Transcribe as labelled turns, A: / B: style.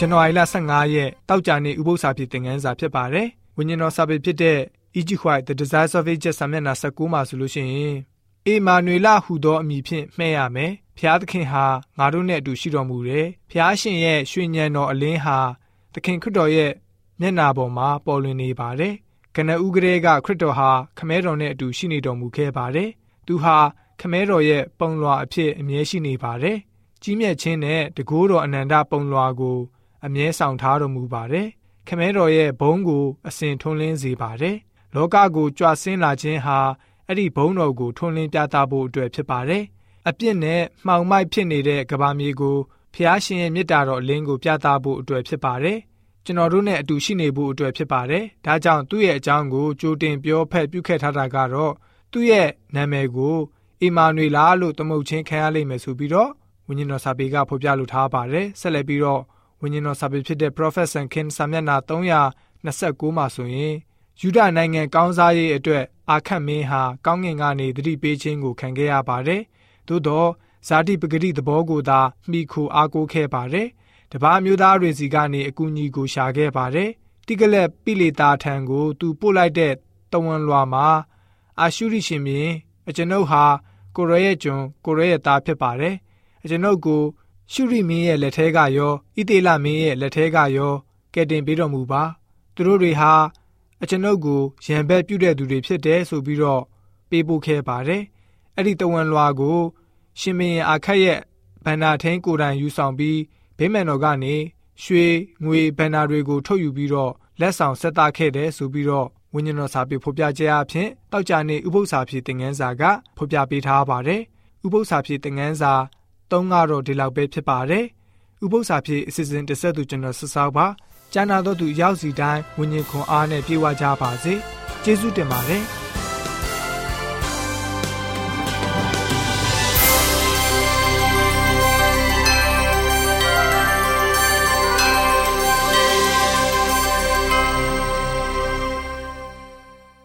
A: ဇန်နဝါရီလ15ရက်တောက်ကြနေ့ဥပုသ္စာဖြစ်သင်ခန်းစာဖြစ်ပါတယ်။ဝိညာဉ်တော်စာပေဖြစ်တဲ့ Egypt White The Desires of Ages စာမျက်နှာ19မှာဆိုလို့ရှိရင်အေမာနွေလဟူသောအမည်ဖြင့်မှဲ့ရမယ်။ဖျားသခင်ဟာငါတို့နဲ့အတူရှိတော်မူတယ်။ဖျားရှင်ရဲ့ရွှေညံတော်အလင်းဟာသခင်ခရစ်တော်ရဲ့မျက်နာပေါ်မှာပေါ်လွင်နေပါတယ်။ကနဦးကလေးကခရစ်တော်ဟာခမဲတော်နဲ့အတူရှိနေတော်မူခဲ့ပါတယ်။သူဟာခမဲတော်ရဲ့ပုံလွှာအဖြစ်အမြဲရှိနေပါတယ်။ကြီးမြတ်ခြင်းနဲ့တကိုးတော်အနန္တပုံလွှာကို အမြဲဆောင်ထားတော်မူပါတယ်။ခမဲတော်ရဲ့ဘုန်းကိုအစဉ်ထွန်းလင်းစေပါတယ်။လောကကိုကြွဆင်းလာခြင်းဟာအဲ့ဒီဘုန်းတော်ကိုထွန်းလင်းပြသဖို့အတွက်ဖြစ်ပါတယ်။အပြစ်နဲ့မှောင်မိုက်ဖြစ်နေတဲ့ကဘာမြေကိုဖျားရှင်ရဲ့မေတ္တာတော်အလင်းကိုပြသဖို့အတွက်ဖြစ်ပါတယ်။ကျွန်တော်တို့နဲ့အတူရှိနေဖို့အတွက်ဖြစ်ပါတယ်။ဒါကြောင့်သူ့ရဲ့အကြောင်းကိုကြိုတင်ပြောဖက်ပြုခဲ့ထားတာကတော့သူ့ရဲ့နာမည်ကိုအီမာနွေလာလို့သမုတ်ချင်းခံရလိမ့်မယ်ဆိုပြီးတော့ဝိညာဉ်တော်စာပေကဖော်ပြလိုထားပါတယ်။ဆက်လက်ပြီးတော့ ဝိညာဉ်တော်စာပေဖြစ်တဲ့ Prophet Sankin စာမျက်နှာ329မှာဆိုရင်ယူဒနိုင်ငံကောင်းစားရေးအတွက်အာခတ်မင်းဟာကောင်းငင်ကနေတတိပေးခြင်းကိုခံခဲ့ရပါတယ်။သို့တော့ဇာတိပဂတိသဘောကိုသာမိခိုအားကိုးခဲ့ပါတယ်။တပားမျိုးသားတွေစီကနေအကူအညီကိုရှာခဲ့ပါတယ်။တိကလက်ပိလေတာထံကိုသူပို့လိုက်တဲ့တဝန်လွာမှာအာရှုရိရှင်မြင်အကျွန်ုပ်ဟာကိုရရဲ့ကျွန်ကိုရရဲ့သားဖြစ်ပါတယ်။အကျွန်ုပ်ကို ရှုရိမင်းရဲ့လက်ထဲကရောဣသေလမင်းရဲ့လက်ထဲကရောကဲတင်ပေးတော်မူပါ။သူတို့တွေဟာအကျွန်ုပ်ကိုရံဘက်ပြုတဲ့သူတွေဖြစ်တယ်ဆိုပြီးတော့ပေးပို့ခဲ့ပါတယ်။အဲ့ဒီတဝန်လွာကို ရှင်မင်းအာခတ်ရဲ့ဗန္နာထင်းကိုယ်တိုင်ယူဆောင်ပြီးဗိမာန်တော်ကနေရွှေငွေဗန္နာတွေကိုထုတ်ယူပြီးတော့လက်ဆောင်ဆက်သခဲ့တယ်ဆိုပြီးတော့ဝိညာဉ်တော်စာပေဖော်ပြခြင်းအဖြစ်တောက်ကြနေဥပု္ပ္ပစာဖြစ်သင်ငန်းစာကဖော်ပြပေးထားပါတယ်။ဥပု္ပ္ပစာဖြစ်သင်ငန်းစာ ၃ကတော့ဒီလောက်ပဲဖြစ်ပါတယ်။ဥပု္ပ္ပစာဖြစ်အစီအစဉ်တစ်ဆက်သူကျွန်တော်ဆက်ဆောက်ပါ။ကျမ်းနာတော်သူရောက်စီတိုင်းဝိညာဉ်ခွန်အားနဲ့ပြေဝကြပါစေ။ကျေးဇူးတင်ပါတယ်။